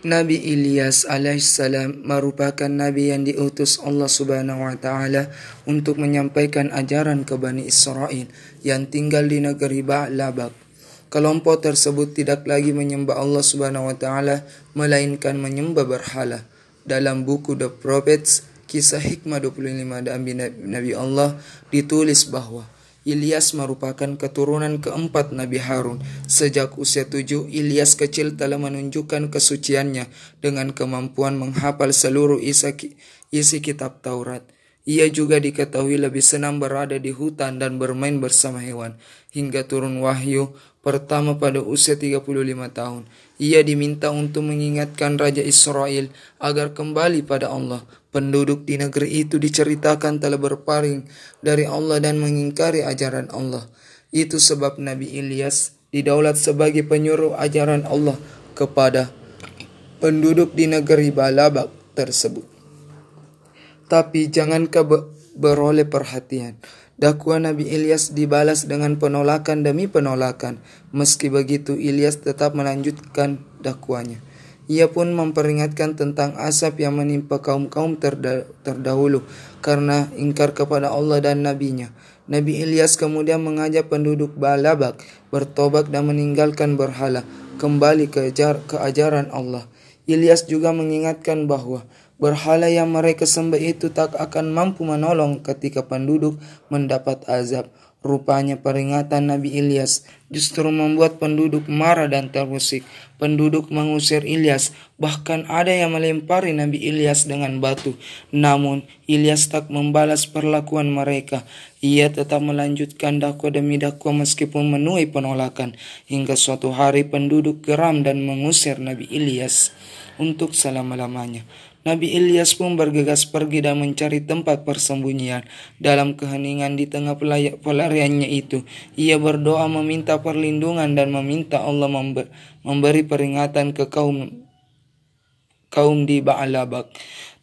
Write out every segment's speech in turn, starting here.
Nabi Ilyas alaihissalam merupakan nabi yang diutus Allah Subhanahu wa taala untuk menyampaikan ajaran ke Bani Israel yang tinggal di negeri Ba'labak. Kelompok tersebut tidak lagi menyembah Allah Subhanahu wa taala melainkan menyembah berhala. Dalam buku The Prophets, kisah hikmah 25 Nabi Allah ditulis bahwa Ilyas merupakan keturunan keempat Nabi Harun. Sejak usia tujuh, Ilyas kecil telah menunjukkan kesuciannya dengan kemampuan menghafal seluruh isi, kitab Taurat. Ia juga diketahui lebih senang berada di hutan dan bermain bersama hewan. Hingga turun wahyu pertama pada usia 35 tahun. Ia diminta untuk mengingatkan Raja Israel agar kembali pada Allah. Penduduk di negeri itu diceritakan telah berpaling dari Allah dan mengingkari ajaran Allah. Itu sebab Nabi Ilyas didaulat sebagai penyuruh ajaran Allah kepada penduduk di negeri Balabak tersebut. Tapi jangankah beroleh perhatian. Dakwah Nabi Ilyas dibalas dengan penolakan demi penolakan. Meski begitu, Ilyas tetap melanjutkan dakwanya. Ia pun memperingatkan tentang asap yang menimpa kaum-kaum terda terdahulu karena ingkar kepada Allah dan nabinya. Nabi Ilyas kemudian mengajak penduduk Balabak bertobat dan meninggalkan berhala, kembali ke, ke ajaran Allah. Ilyas juga mengingatkan bahwa berhala yang mereka sembah itu tak akan mampu menolong ketika penduduk mendapat azab. Rupanya peringatan Nabi Ilyas justru membuat penduduk marah dan terusik. Penduduk mengusir Ilyas, bahkan ada yang melempari Nabi Ilyas dengan batu. Namun Ilyas tak membalas perlakuan mereka. Ia tetap melanjutkan dakwah demi dakwah meskipun menuai penolakan. Hingga suatu hari penduduk geram dan mengusir Nabi Ilyas untuk selama-lamanya. Nabi Ilyas pun bergegas pergi dan mencari tempat persembunyian. Dalam keheningan di tengah pelariannya itu, ia berdoa meminta perlindungan dan meminta Allah memberi peringatan ke kaum kaum di Ba'alabak.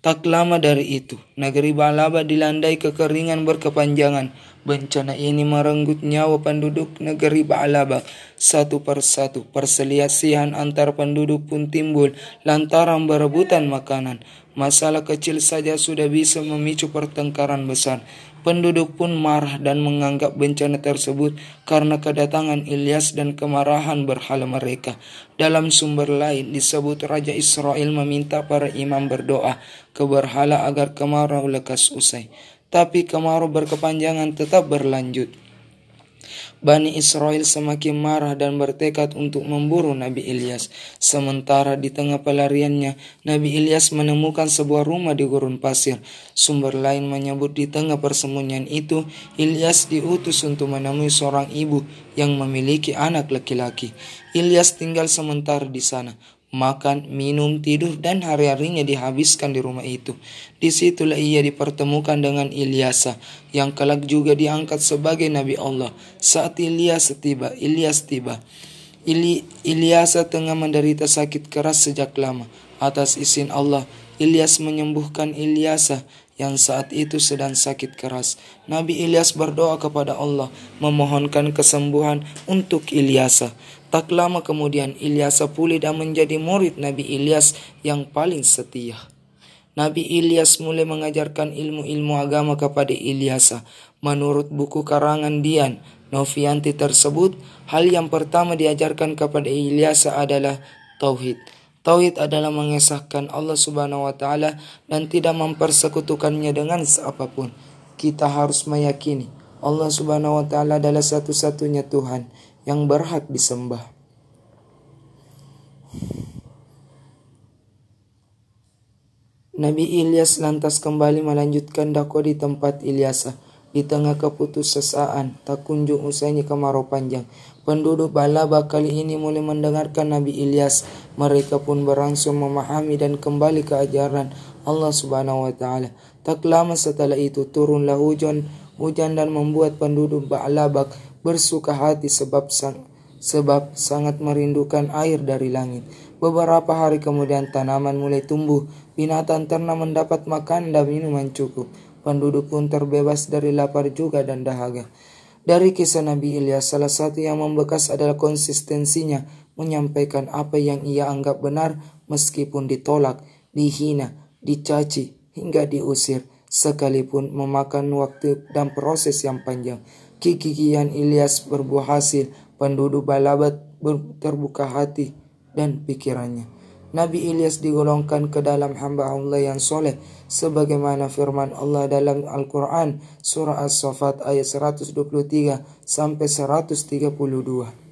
Tak lama dari itu, negeri Ba'alabak dilandai kekeringan berkepanjangan. Bencana ini merenggut nyawa penduduk negeri Ba'alaba satu persatu. Perselisihan antar penduduk pun timbul lantaran berebutan makanan. Masalah kecil saja sudah bisa memicu pertengkaran besar. Penduduk pun marah dan menganggap bencana tersebut karena kedatangan Ilyas dan kemarahan berhala mereka. Dalam sumber lain disebut Raja Israel meminta para imam berdoa ke berhala agar kemarau lekas usai tapi kemarau berkepanjangan tetap berlanjut. Bani Israel semakin marah dan bertekad untuk memburu Nabi Ilyas. Sementara di tengah pelariannya, Nabi Ilyas menemukan sebuah rumah di gurun pasir. Sumber lain menyebut di tengah persembunyian itu, Ilyas diutus untuk menemui seorang ibu yang memiliki anak laki-laki. Ilyas tinggal sementara di sana makan, minum, tidur, dan hari-harinya dihabiskan di rumah itu. Di situlah ia dipertemukan dengan Ilyasa, yang kelak juga diangkat sebagai Nabi Allah. Saat Ilyas tiba, Ilyas tiba. Ili, Ilyasa tengah menderita sakit keras sejak lama. Atas izin Allah, Ilyas menyembuhkan Ilyasa yang saat itu sedang sakit keras. Nabi Ilyas berdoa kepada Allah, memohonkan kesembuhan untuk Ilyasa. Tak lama kemudian Ilyasa pulih dan menjadi murid Nabi Ilyas yang paling setia. Nabi Ilyas mulai mengajarkan ilmu-ilmu agama kepada Ilyasa. Menurut buku karangan Dian, Novianti tersebut, hal yang pertama diajarkan kepada Ilyasa adalah tauhid. Tauhid adalah mengesahkan Allah Subhanahu wa taala dan tidak mempersekutukannya dengan siapa pun. Kita harus meyakini Allah Subhanahu wa taala adalah satu-satunya Tuhan yang berhak disembah. Nabi Ilyas lantas kembali melanjutkan dakwah di tempat Ilyasa. Di tengah keputusasaan, tak kunjung usainya kemarau panjang. Penduduk Balaba kali ini mulai mendengarkan Nabi Ilyas. Mereka pun berangsur memahami dan kembali ke ajaran Allah Subhanahu wa taala. Tak lama setelah itu turunlah hujan hujan dan membuat penduduk Ba'labak bersuka hati sebab sang, sebab sangat merindukan air dari langit. Beberapa hari kemudian tanaman mulai tumbuh, binatang ternak mendapat makan dan minuman cukup. Penduduk pun terbebas dari lapar juga dan dahaga. Dari kisah Nabi Ilyas, salah satu yang membekas adalah konsistensinya menyampaikan apa yang ia anggap benar meskipun ditolak, dihina, dicaci, hingga diusir, sekalipun memakan waktu dan proses yang panjang. Kikikian Ilyas berbuah hasil, penduduk Balabat terbuka hati dan pikirannya. Nabi Ilyas digolongkan ke dalam hamba Allah yang soleh sebagaimana firman Allah dalam Al-Quran surah As-Safat ayat 123 sampai 132.